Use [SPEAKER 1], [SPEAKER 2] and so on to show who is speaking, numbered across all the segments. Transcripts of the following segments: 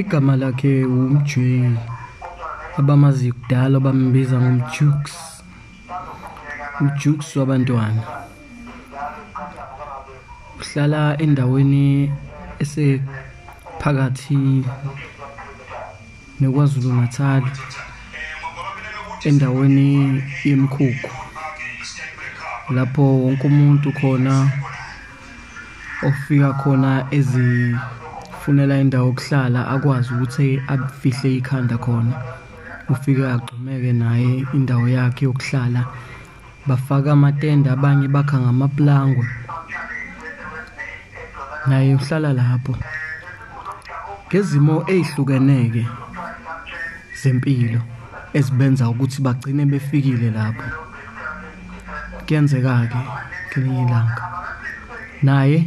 [SPEAKER 1] Igama lakhe uMjay abamazi kudala bambiza ngomJukes uJukes wabantwana. Uhlala endaweni esephakathi neKwaZulu Natal endaweni yemkhukhu lapho wonke umuntu khona ofika khona ezifunela indawo yokuhlala akwazi ukuthi afihle ikhanda khona. Ufike agxumeke naye indawo yakhe yokuhlala bafaka amatende abanye bakha ngamaplangwe. Naye uhlala lapho. Ngezimo ezihlukeneke zempilo ezibenza ukuthi bagcine befikile lapho. Kuyenzeka-ke ngelinye ilanga. Naye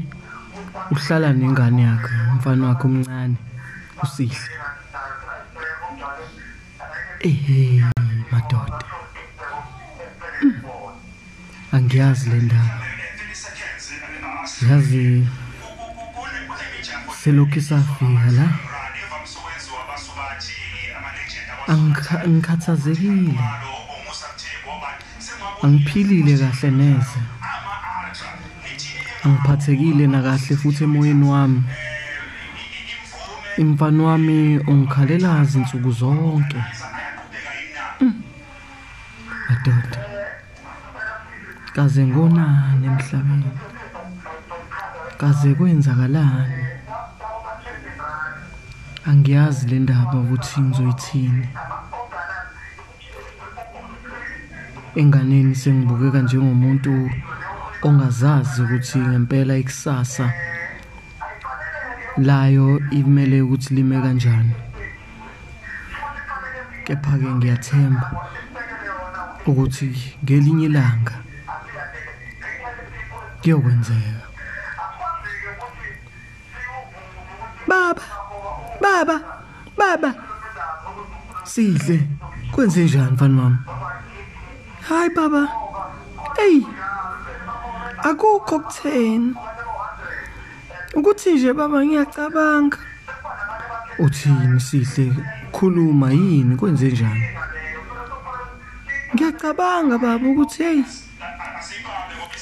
[SPEAKER 1] uhlala nengane yakhe umfana wakhe omncane usihle ehe madoda. Mm. angiyazi le ndaba. Yazi selokhu isafika la. Angikha- angikhathazekile. Angiphilile kahle neze. Angiphathekile nakahle futhi emoyeni wami. Imfana wami ungikhalela zinsuku zonke. Madoda kaze ngonani emhlabeni? Kaze kwenzakalani? Angiyazi le ndaba ukuthi ngizoyithini. Enganeni sengibukeka njengomuntu ongazazi ukuthi ngempela ikusasa. Layo imele ukuthi lime kanjani. Kepha-ke ngiyathemba ukuthi ngelinye ilanga kuyokwenzeka. Baba baba baba sidle kwenze njani mfana wami? Hayi baba eyi. Akukho kutheni ukuthi nje baba ngiyacabanga. Uthini sihle? Khuluma yini? Kwenze njani? Ngiyacabanga baba ukuthi hey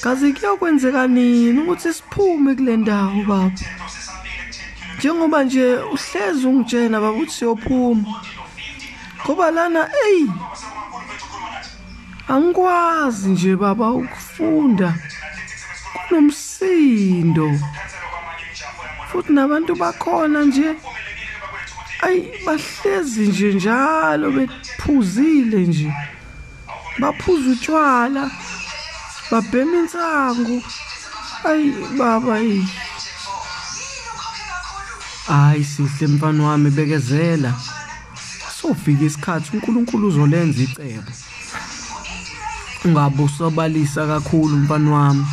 [SPEAKER 1] kaze kuyokwenzeka nini ukuthi siphume kule ndawo baba? Njengoba nje uhlezi ungitshena baba ukuthi siyophuma. Ngoba lana eyi angikwazi nje baba ukufunda. Kunomsindo. Futhi nabantu bakhona nje ayi bahlezi nje njalo bephuzile nje. Baphuza utshwala babhema insangu. Ayi baba yi hayi sihle mfana wami bekezela. Sofika isikhathi uNkulunkulu uzolenza icebo. Ungabe usabalisa kakhulu mfana wami.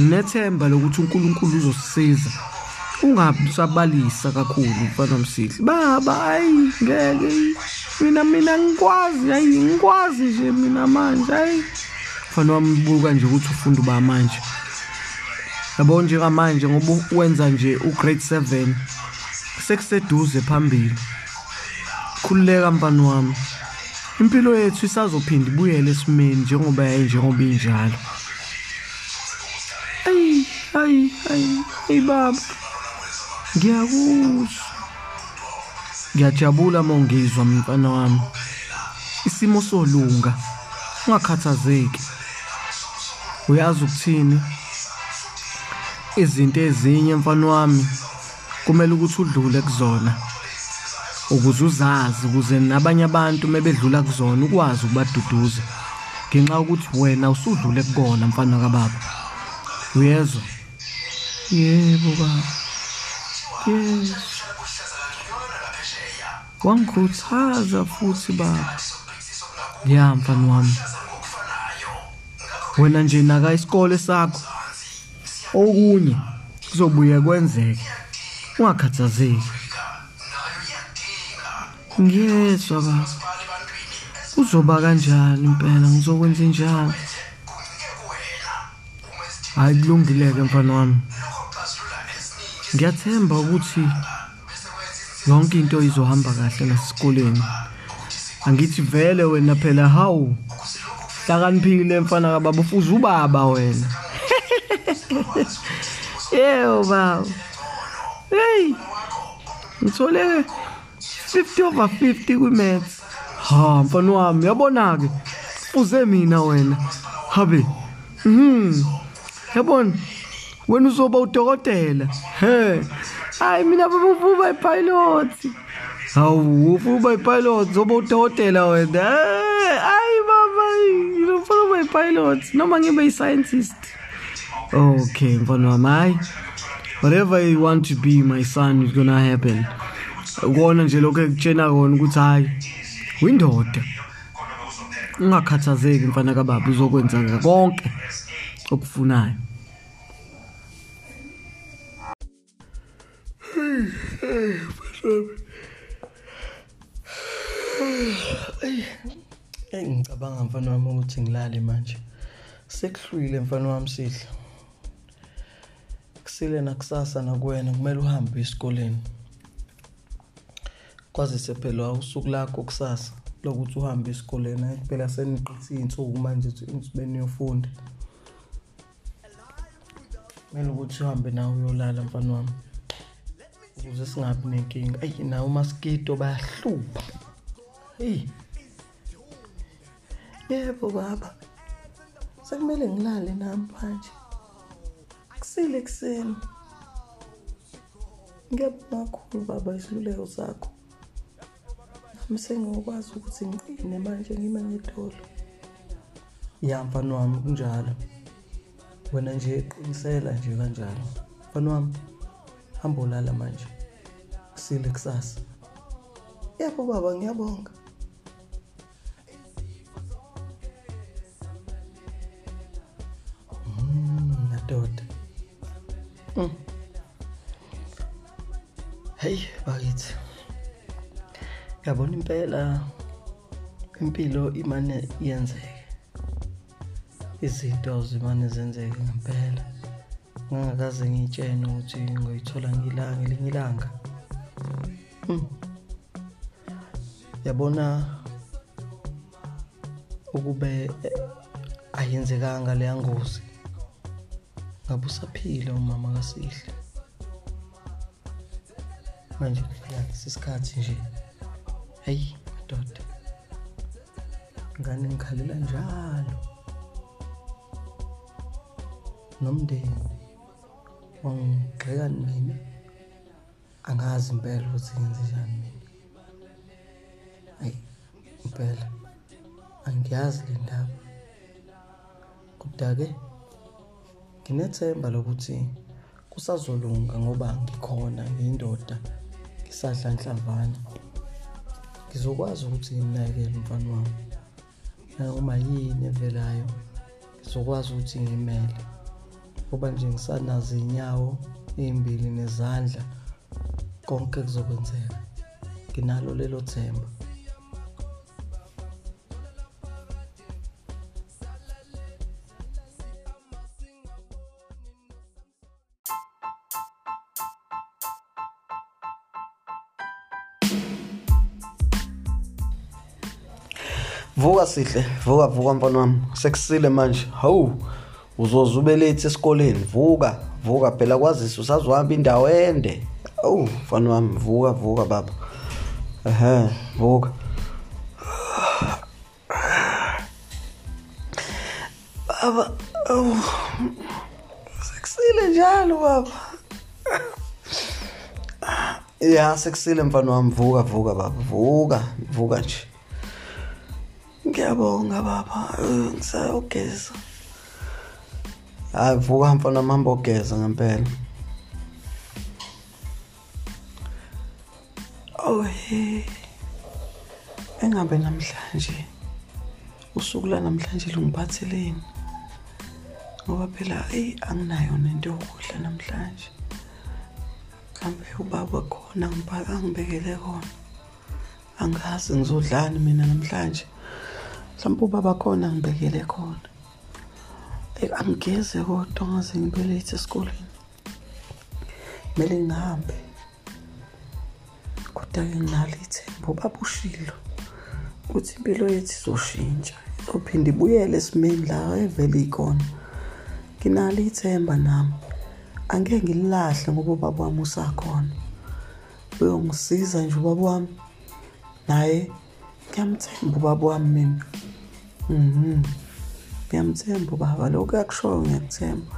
[SPEAKER 1] Nginethemba lokuthi uNkulunkulu uzosisiza. Ungabe usabalisa kakhulu mfana wamsihle baba hayi ngeke. Mina mina ngikwazi hayi ngikwazi nje mina manje hayi. Mfana wami buka nje ukuthi ufunda uba manje. Yabo njengamanje ngoba wenza nje ugrade 7 sekuseduze phambili. Khululeka mfana wami. Impilo yethu isazophinda ibuyele esimeni njengoba yayi njengoba injalo. Ayi ayi ayi baba ngiyakuzwa. Ngiyajabula mongizwa mfana wami. Isimo solunga ungakhathazeki. Uyazi ukuthini? Izinto ezinye mfana wami kumele ukuthi udlule kuzona. Ukuze uzazi ukuze nabanye abantu mebedlula kuzona ukwazi ukubaduduza. Ngenxa yokuthi wena usudlule kukona mfana kababa. Uyezwa? Yebo baba yes. Wangikhuthaza futhi baba ya mfana wami wena nje naka isikole sakho. Okunye kuzobuye kwenzeke. Ungakhathazeki. Ngiyezwa baba kuzoba kanjani impela? Ngizokwenza njani? Hayi kulungile-ke mfana wami. Ngiyathemba ukuthi yonke into izohamba kahle nasesikoleni angithi vele wena phela hawu hlakaniphile mfana kababa ufuza ubaba wena. Yebo baba. Hey ngithole 50 over 50 kwimaths. Ha mfana wami yabona ke uze mina wena. Habe mhm yabona wena uzoba udokotela? He. Hayi mina baba ufuba ipilot. Hawu ufuba ipilot zoba udokotela wena? Hayi baba ngifuna ukuba ipilot noma ngibe yi-scientist okay mfana wami hayi. Whatever you want to be my son is gonna happen. Ukona nje lokho ekutshena kona ukuthi hayi windoda ungakhathazeki mfana kababa uzokwenza konke okufunayo.
[SPEAKER 2] Ngicabanga mfana wami ukuthi ngilale manje. Sekuhlwile mfana wami sihle. Kusile nakusasa nakuwena kumele uhambe esikoleni. Kwazise phela usuku lakho kusasa lokuthi uhambe esikoleni. Phela seniqithe izinsuku manje ukuthi beniyofunda. Kumele ukuthi uhambe nawe uyolala mfana wami. Ukuze singabi nenkinga. Ayi nawo umaskito bayahlupha. Hey. Yebo baba. Sekumele ngilale nami manje. Kusile ekseni. Ngiyabonga kakhulu baba isiluleko sakho. Nami sengiyokwazi ukuthi ngicine manje ngime ngedolo. Ya mfana wami kunjalo. Wena nje qinisela nje kanjalo. Mfana wami hamba ulala manje. Kusile kusasa. Yebo baba ngiyabonga. Yabona impela impilo imane yenzeke. Izinto zimane zenzeke ngempela. Ngangakaze ngitshene ukuthi ngoyithola ngilanga ngelinye ilanga. Mm. yabona ukube ayenzekanga leya ngozi. Ngabe usaphila umama kasihle? Manje kufika lesikhathi nje. Hayi madoda. Ngane ngikhalela njalo? Nomndeni. Wangigxeka mina angazi impela ukuthi ngenze njani mina. Hayi impela. Angiyazi le ndaba. Kodwa-ke nginethemba lokuthi kusazolunga ngoba ngikhona ngiyindoda ngisadla nhlavana ngizokwazi ukuthi ngimnakekele umfana wami. Noma yini evelayo. Ngizokwazi ukuthi ngimele. Ngoba nje ngisanazo iy'nyawo ey'mbili nezandla konke kuzokwenzeka. Nginalo lelo themba. Vuka sihle, vuka vuka mfana wami. Sekusile manje. Hawu. Uzoze ube late esikoleni. Vuka, vuka phela kwazisa usazohamba indawo ende. Awu, mfana wami, vuka vuka baba. Ehhe, vuka. Baba, awu. Sekusile njalo baba. Ya, sekusile mfana wami, vuka vuka baba. Vuka, vuka nje. Ngiyabonga baba, ngisayogeza. Hayi vuka mfana mamba ogeza ngempela. Oh hey. Engabe namhlanje usuku la namhlanje lungiphatheleni. Ngoba phela hey anginayo nento yokudla namhlanje. Kambe ubaba khona ngibhaka ngibekele khona. Angazi ngizodlani mina namhlanje. Mhlawumbe ubaba khona. Ngibekele khona angigeze kodwa ngaze ngibe late esikoleni. Kumele ngihambe. Kodwa-ke nginalo ithemba ubaba ushilo ukuthi impilo yethu izoshintsha. Izophinda ibuyele esimeni la evele ikhona. Nginalo ithemba nami. Angeke ngililahle ngoba ubaba wami usakhona. Uyongisiza nje ubaba wami. Naye ngiyamthemba ubaba wami mina. Ngiyamthemba ubaba lokho kuyakushoyo ngiyakuthemba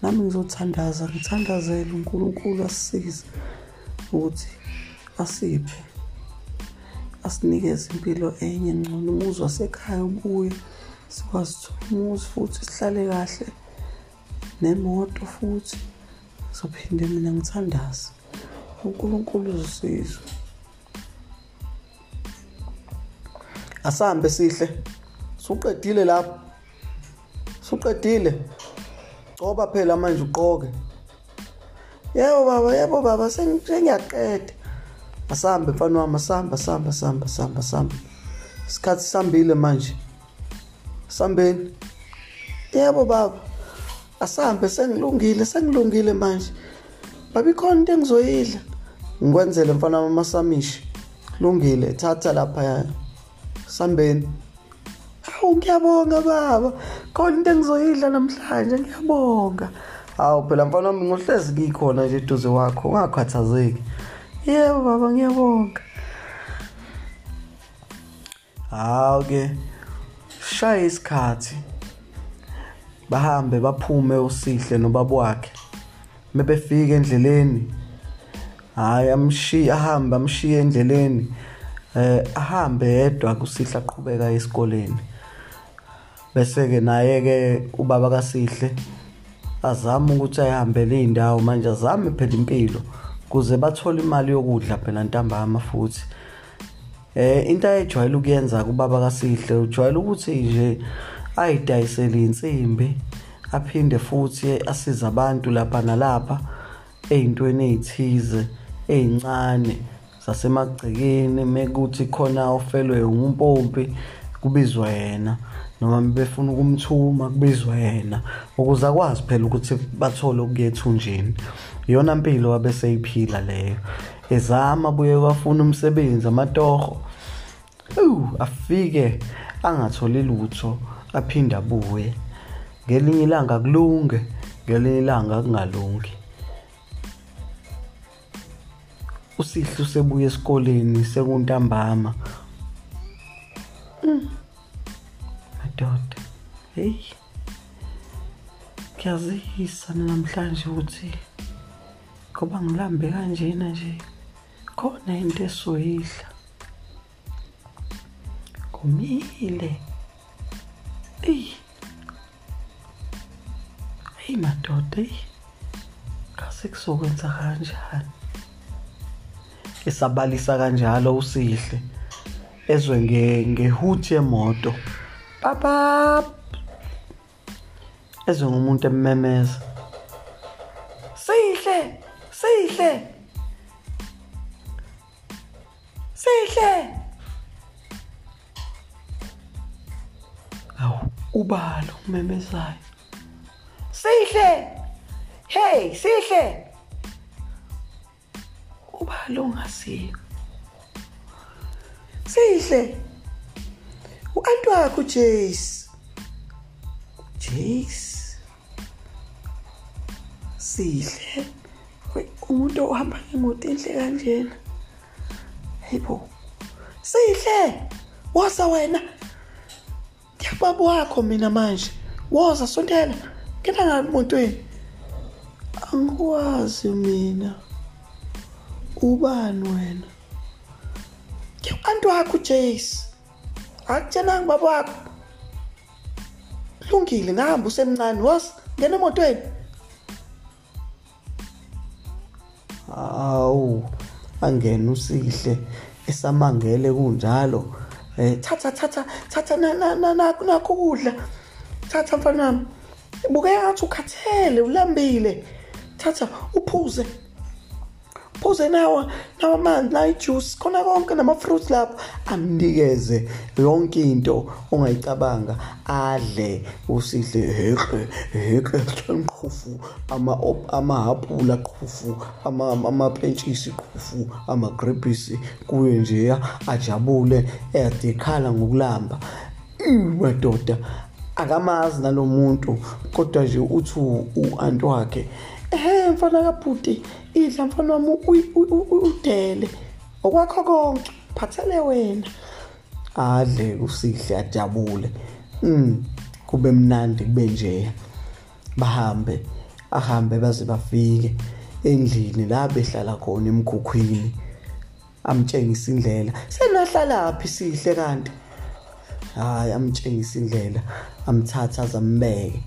[SPEAKER 2] nami ngizothandaza ngithandazele uNkulunkulu asisize ukuthi asiphe asinikeze impilo enye ngcono umuzi wasekhaya ubuye sikwazi ukuthola umuzi futhi sihlale kahle nemoto futhi. Sophinde mina ngithandaze. uNkulunkulu uzosiza asambe sihle. Suqedile lapho. Suqedile. Coba phela manje uqoke. Yebo baba yebo baba sengiyaqeda. Asambe mfana wami asamba samba samba samba samba isikhathi sambile manje. Sambeni yebo baba asambe sengilungile sengilungile manje. Baba ikhona into engizoyidla? Ngikwenzele mfana wami amasamishi kulungile thatha lapha sambeni Hawu ngiyabonga baba. Khona into engizoyidla namhlanje ngiyabonga. Hawu phela mfana wami ngohlezi ngikhona nje eduze wakho ungakhathazeki. Yebo baba ngiyabonga. Hawu ke shaya isikhathi. Bahambe baphume usihle nobaba wakhe. Mebefika endleleni hayi amshiya ahambe amshiya endleleni eh ahambe yedwa kusihle aqhubeka esikoleni bese ke naye ke ubaba kaSihle azama ukuthi ayihambele indawo manje azame phela impilo kuze bathole imali yokudla phela ntambama futhi. Eh into ayejwayele ukuyenza kubaba kaSihle ujwayele ukuthi nje ayidayisele insimbi aphinde futhi asiza abantu lapha nalapha ezintweni ezithize ezincane zasemagcekeni mekuthi khona ofelwe umpompi kubizwa yena. Noma befuna ukumthuma kubizwa yena ukuze akwazi phela ukuthi bathole okuya ethunjini iyona impilo wabeseyiphila leyo. Ezama buye wafuna umsebenzi amatoho uh afike angatholi lutho aphinde abuye. Ngelinye ilanga kulunge ngelinye ilanga kungalungi. Usihle usebuya esikoleni sekuntambama. Madoda hey ngiyazisa namhlanje ukuthi ngoba ngilambe kanjena nje khona into esoyidla kumile ey hey madoda ey ngase kuzokwenza kanjani? Esabalisa kanjalo usihle. Ezwe ngehuthi yemoto. Papa ezwe ngumuntu emmemeza sihle sihle sihle awu ubalo umemezayo sihle hey sihle ubalo ungasiyo sihle u-anti wakho ujace jace sihle. Umuntu ohamba ngemoto enhle kanjena. Hayibo sihle! Woza wena. Ngiyababa wakho mina manje. Woza sondela. Ngena ngabi emotweni? Angikwazi mina. Ubani wena? Ngiyantu wakho uJace akutshenanga baba wakho lungile ngihamba usemncane was ngena emotweni awu angena usihle esamangele kunjalo. Eh thatha thatha thatha nakho nakho ukudla thatha mfana wami ibukeka ngathi ukhathele ulambile. Thatha uphuze.
[SPEAKER 1] Phuze nawa nawa amanzi nayo ijuice khona konke nama-fruits lapho. Amnikeze yonke into ongayicabanga adle usidle heke heke qhufu amahapula qhufu amapentshisi qhufu amagrebhisi kuye nje ajabule eyadekhala ngokulamba. Madoda akamazi nalomuntu kodwa nje uthi u-anti wakhe ehe mfana kabhuti idla mfana wami udele. Okwakho konke phathele wena. Adle usihle ajabule. Mm kube mnandi kube nje. Bahambe ahambe baze bafike endlini la behlala khona emkhukhwini. Amtshengisa indlela. Senahlala phi sihle kanti? Hayi amtshengisa indlela amthatha azambeke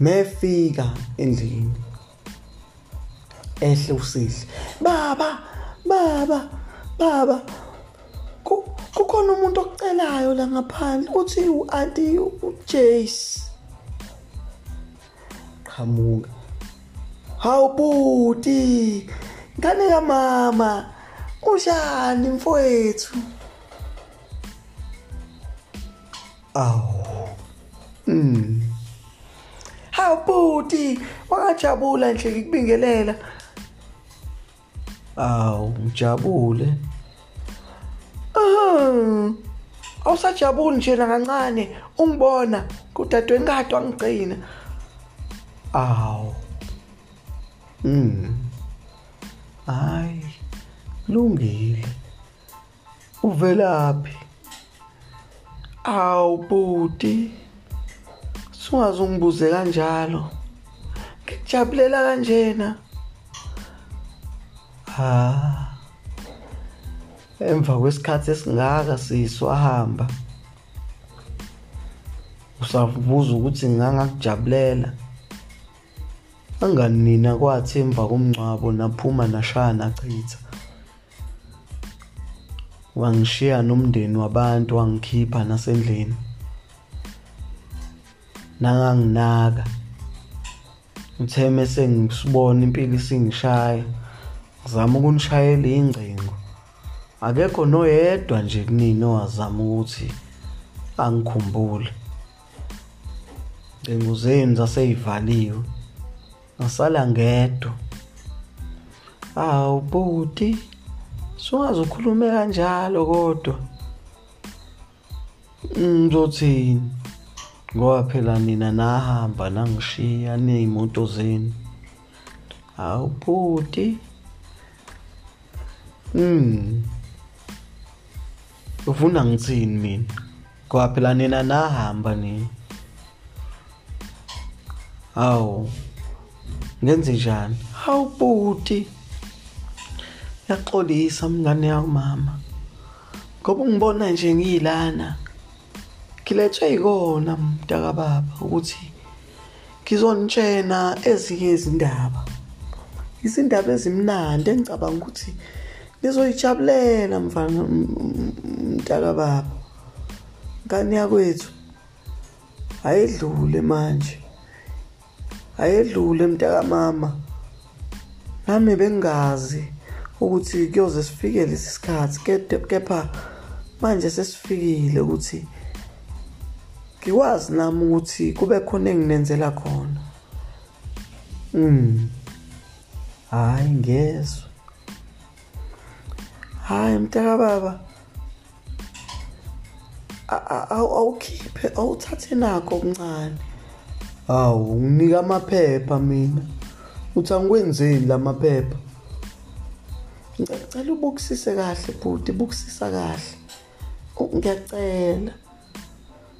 [SPEAKER 1] mefika endlini. Ehle usihle. Baba baba baba kukhona umuntu okucelayo la ngaphandle uthi u-anti uJace qhamuka. Hawu buti ngane kamama unjani mfowethu. Awu mm hawu buti wakajabula nje ngikubingelela. Awu ngijabule ah awusajabuli nje kancane ungibona kudadweni kade wangigcina. Awu. Mm. Hayi lungile uvelaphi? Awu buti sungaze ungibuze kanjalo. Ngikujabulela kanjena. Ha. Emva kwesikhathi esingaka siswahamba usavubuza ukuthi ngangakujabulela. Angani nina kwathi emva komncwabo naphuma nashaya nachitha. Wangishiya nomndeni wabantu wangikhipha nasendlini. Nanganginaka. Utheme sengisibona impilo isingishaya. Ngizama ukunishayela ingcingo. Akekho noyedwa nje kunini owazama ukuthi angikhumbule. Ingcingo zenu zaseyivaliwe ngasala ngedwa. Awu buti sungaze ukhulume kanjalo kodwa. Ngizothini? Ngoba phela nina nahamba nangishiya ney'moto zenu. Hawu bhuti. Mm ufuna ngithini mina? Ngoba phela nina nahamba nini hawu ngenze njani? Hawu bhuti yaxolisa mngane yakumama ngoba ungibona nje ngiyilana. Ngilethwe yikona mntaka baba ukuthi ngizonitshena ezinye izindaba. Izindaba ezimnandi engicabanga ukuthi nizoyijabulela mfana mntaka baba ngani yakwethu? Ayedlule manje. Ayedlule mntaka mama. Nami bengazi ukuthi kuyoze sifike lesi sikhathi kepha manje sesifikile ukuthi ngikwazi nami ukuthi kube khona enginenzela khona. Mm hayi ngezwe hayi mntaka baba. Awukhiphe awuthathe nakho okuncane. Hawu nginika amaphepha mina. Uthi angikwenzeni lamaphepha ngicela ubukisise kahle bhuti bukisisa kahle. Ngiyacela.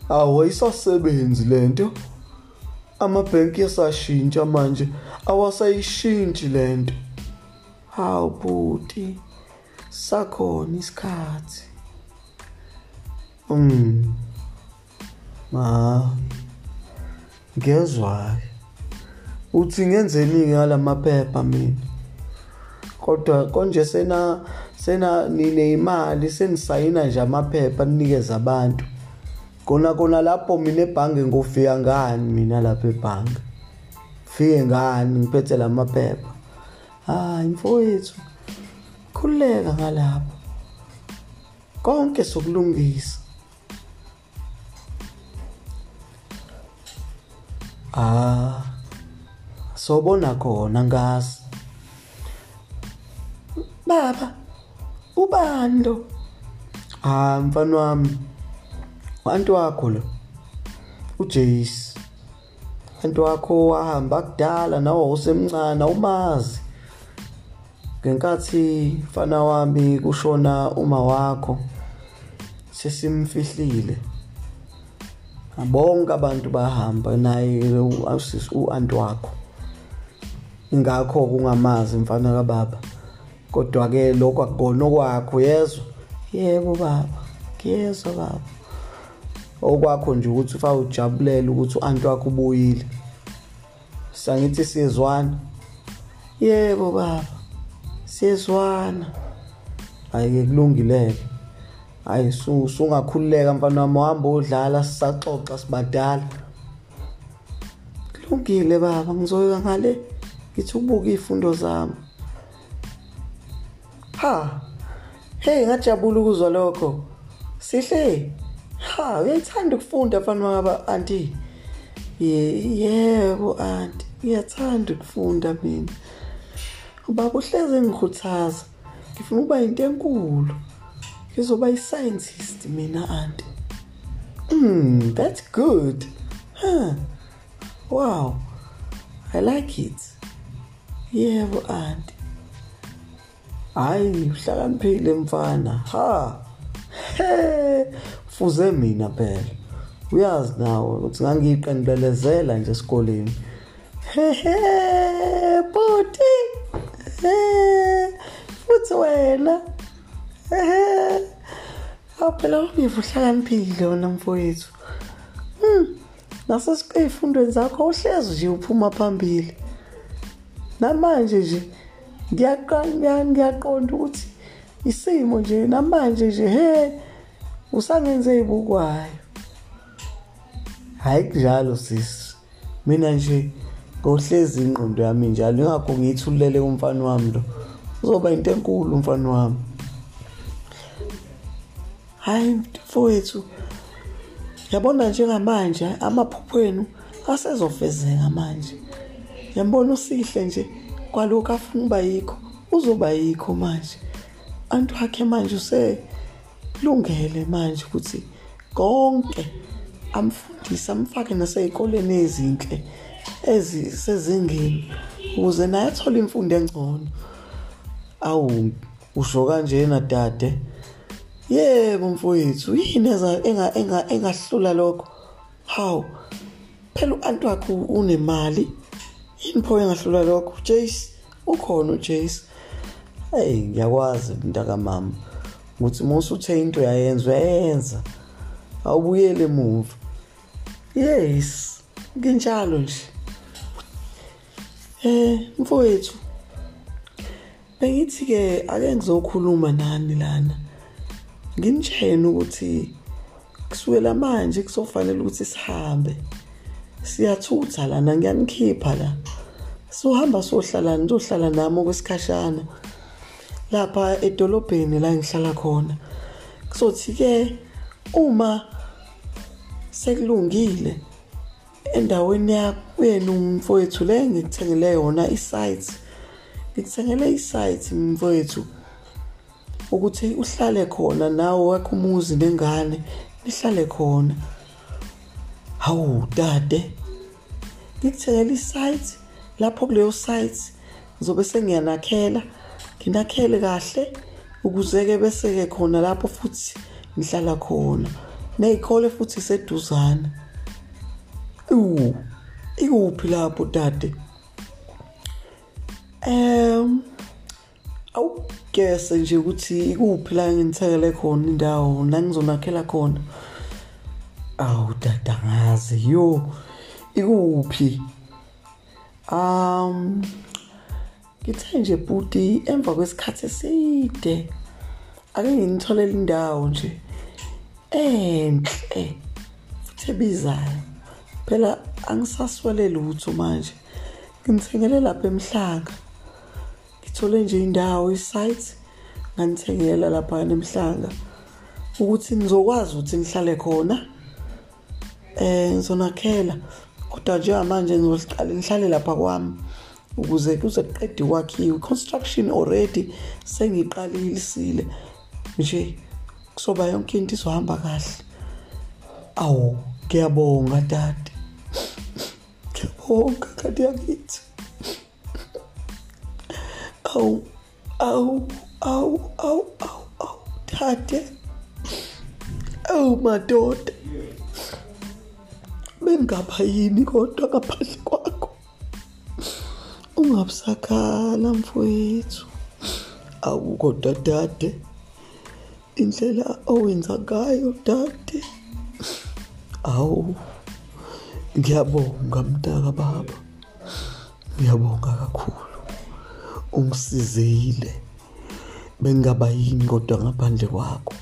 [SPEAKER 1] Awu ayisasebenzi lento amabhenki yasashintsha manje awasayishintshi lento hawu bhuti. Sakhona isikhathi. Mm ma ngezwa uthi ngenzeni ngalamaphepha mina? Kodwa konje sena sena nine imali senisayina nje amaphepha ninikeza abantu. Kona kona lapho mina ebhange ngofika ngani mina lapha ebhange? Fike ngani ngiphethe lamaphepha hayi mfowethu. Ngiyakhululeka ngalapho. Konke sokulungisa. Ah sobona khona ngazi. Baba ubani lo? Ah mfana wami wantu wakho lo? uJace antu wakho wahamba kudala nawe usemncane umazi ngenkathi mfana wami kushona uma wakho sesimfihlile. Bonke abantu bahamba naye usisi uanti wakho. Ingakho kungamazi mfana kababa kodwa ke lokho akubona okwakho yezwa? Yebo baba ngiyezwa baba. Okwakho nje ukuthi ufa ujabulela ukuthi uanti wakho ubuyile sangithi siyezwana? Yebo baba. Siyezwana hayi ke kulungileke hayi sungakhululeka mfana wami uhamba udlala sisaxoxa sibadala. Kulungile baba ngizoyeka ngale. Ngithi ubuka izifundo zami. Ha hey ngajabula ukuzwa lokho. Sihle? Ha uyayithanda ukufunda mfana waba anti yebo anti ngiyathanda ukufunda mina. Ubaba uhleze ngikhuthaza. Ngifuna ukuba into enkulu. Ngizoba yi-scientist mina anti mm that's good. Huh. Wow. I like it. Yebo anti hayi uhlakaniphile mfana. Ha. He fuze mina phela. Uyazi nawe ukuthi ngangiyiqenibelezela nje esikoleni. Hehe buti futhi wena ehe awuphela ulive uhlakaniphile wena mfowethu. Hmm nasezifundweni zakho uhlezi nje uphuma phambili. Namanje nje ngiyaqonda ukuthi isimo nje namanje nje he usangenze ibukwayo hayi kunjalo sisi mina nje ngohlezi ingqondo yami njalo ingakho ngiyithulele umfana wami lo. Uzoba into enkulu umfana wami. Hayi mfowethu yabona njengamanje amaphupho enu asezofezeka manje. Yambona usihle nje kwalokho afuna uba yikho uzoba yikho manje. Antu wakhe manje uselungele manje ukuthi konke amfundise amfake nasey'koleni ezinhle. Ezisezingeni ukuze naye athole imfundo engcono. Awu usho kanjena dade. Yebo mfowethu yini engahlula lokho? Hawu phela u-anti wakhe unemali. Yini pho engahlula lokho? Jace ukhona ujace hey ngiyakwazi mntakamama ukuthi uma usuthe into yayenza uyayenza. Awubuyele emuva. Yes nginjalo nje. Eh mfowethu bengithi ke ake ngizokhuluma nani lana. Nginitshene ukuthi kusukela manje kuzofanele ukuthi sihambe. Siyathutha lana ngiyanikhipha la. Sohamba sohlala nizohlala nami okwesikhashana. Lapha edolobheni la ngihlala khona. Kuzothi ke uma sekulungile endaweni yakwenu mfowethu le ngikuthengele yona isite ngikuthengele isite mfowethu ukuthi uhlale khona nawe wakho umuzi nengane nihlale khona. Hawu dade ngikuthengele isite lapho kuleyo site ngizobe sengiyanakhela nginakhele kahle ukuze ke bese ke khona lapho futhi ngihlala khona nezikhole futhi seduzana u ikuphi lapho dade? Em awugese nje ukuthi ikuphi la nginithekele khona indawo la ngizonakhela khona. Awu dada ngazi yo ikuphi um ngithe nje buti emva kwesikhathi eside ake nginitholele indawo nje. Enhle futhi ebizayo phela angisaswele lutho manje ngimthengele lapha emhlanga. Ngithole nje indawo isite
[SPEAKER 2] nganithengela lapha nemhlanga ukuthi ngizokwazi ukuthi ngihlale khona eh ngizonakhela. Kodwa njengamanje ngizoliqala ngihlale lapha kwami ukuze kuze kuqede ukwakhiwa. Construction already sengiqalisile nje kusoba yonke into izohamba kahle. Awu ngiyabonga dade. Ngiyabonga kade yakithi awu awu awu awu awu awu dade awu madoda bengapha yini kodwa ngaphandle kwakho? Ungabusakhala mfowethu. Awu kodwa dade indlela owenza ngayo dade. Awu ngiyabonga mntaka baba. Ngiyabonga kakhulu. Ungisizile bengaba yini kodwa ngaphandle kwakho?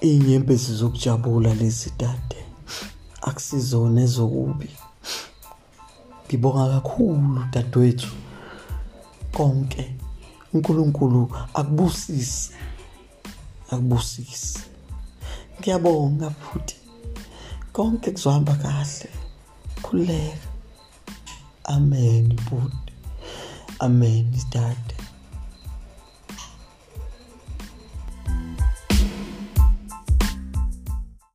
[SPEAKER 2] Inyembezi zokujabula lezi dade. Akusizona ezokubi. Ngibonga kakhulu dadewethu. Konke. uNkulunkulu akubusise. Akubusise. Ngiyabonga futhi. Konke kuzohamba kahle. Khuleka. Amen bhuti amen dade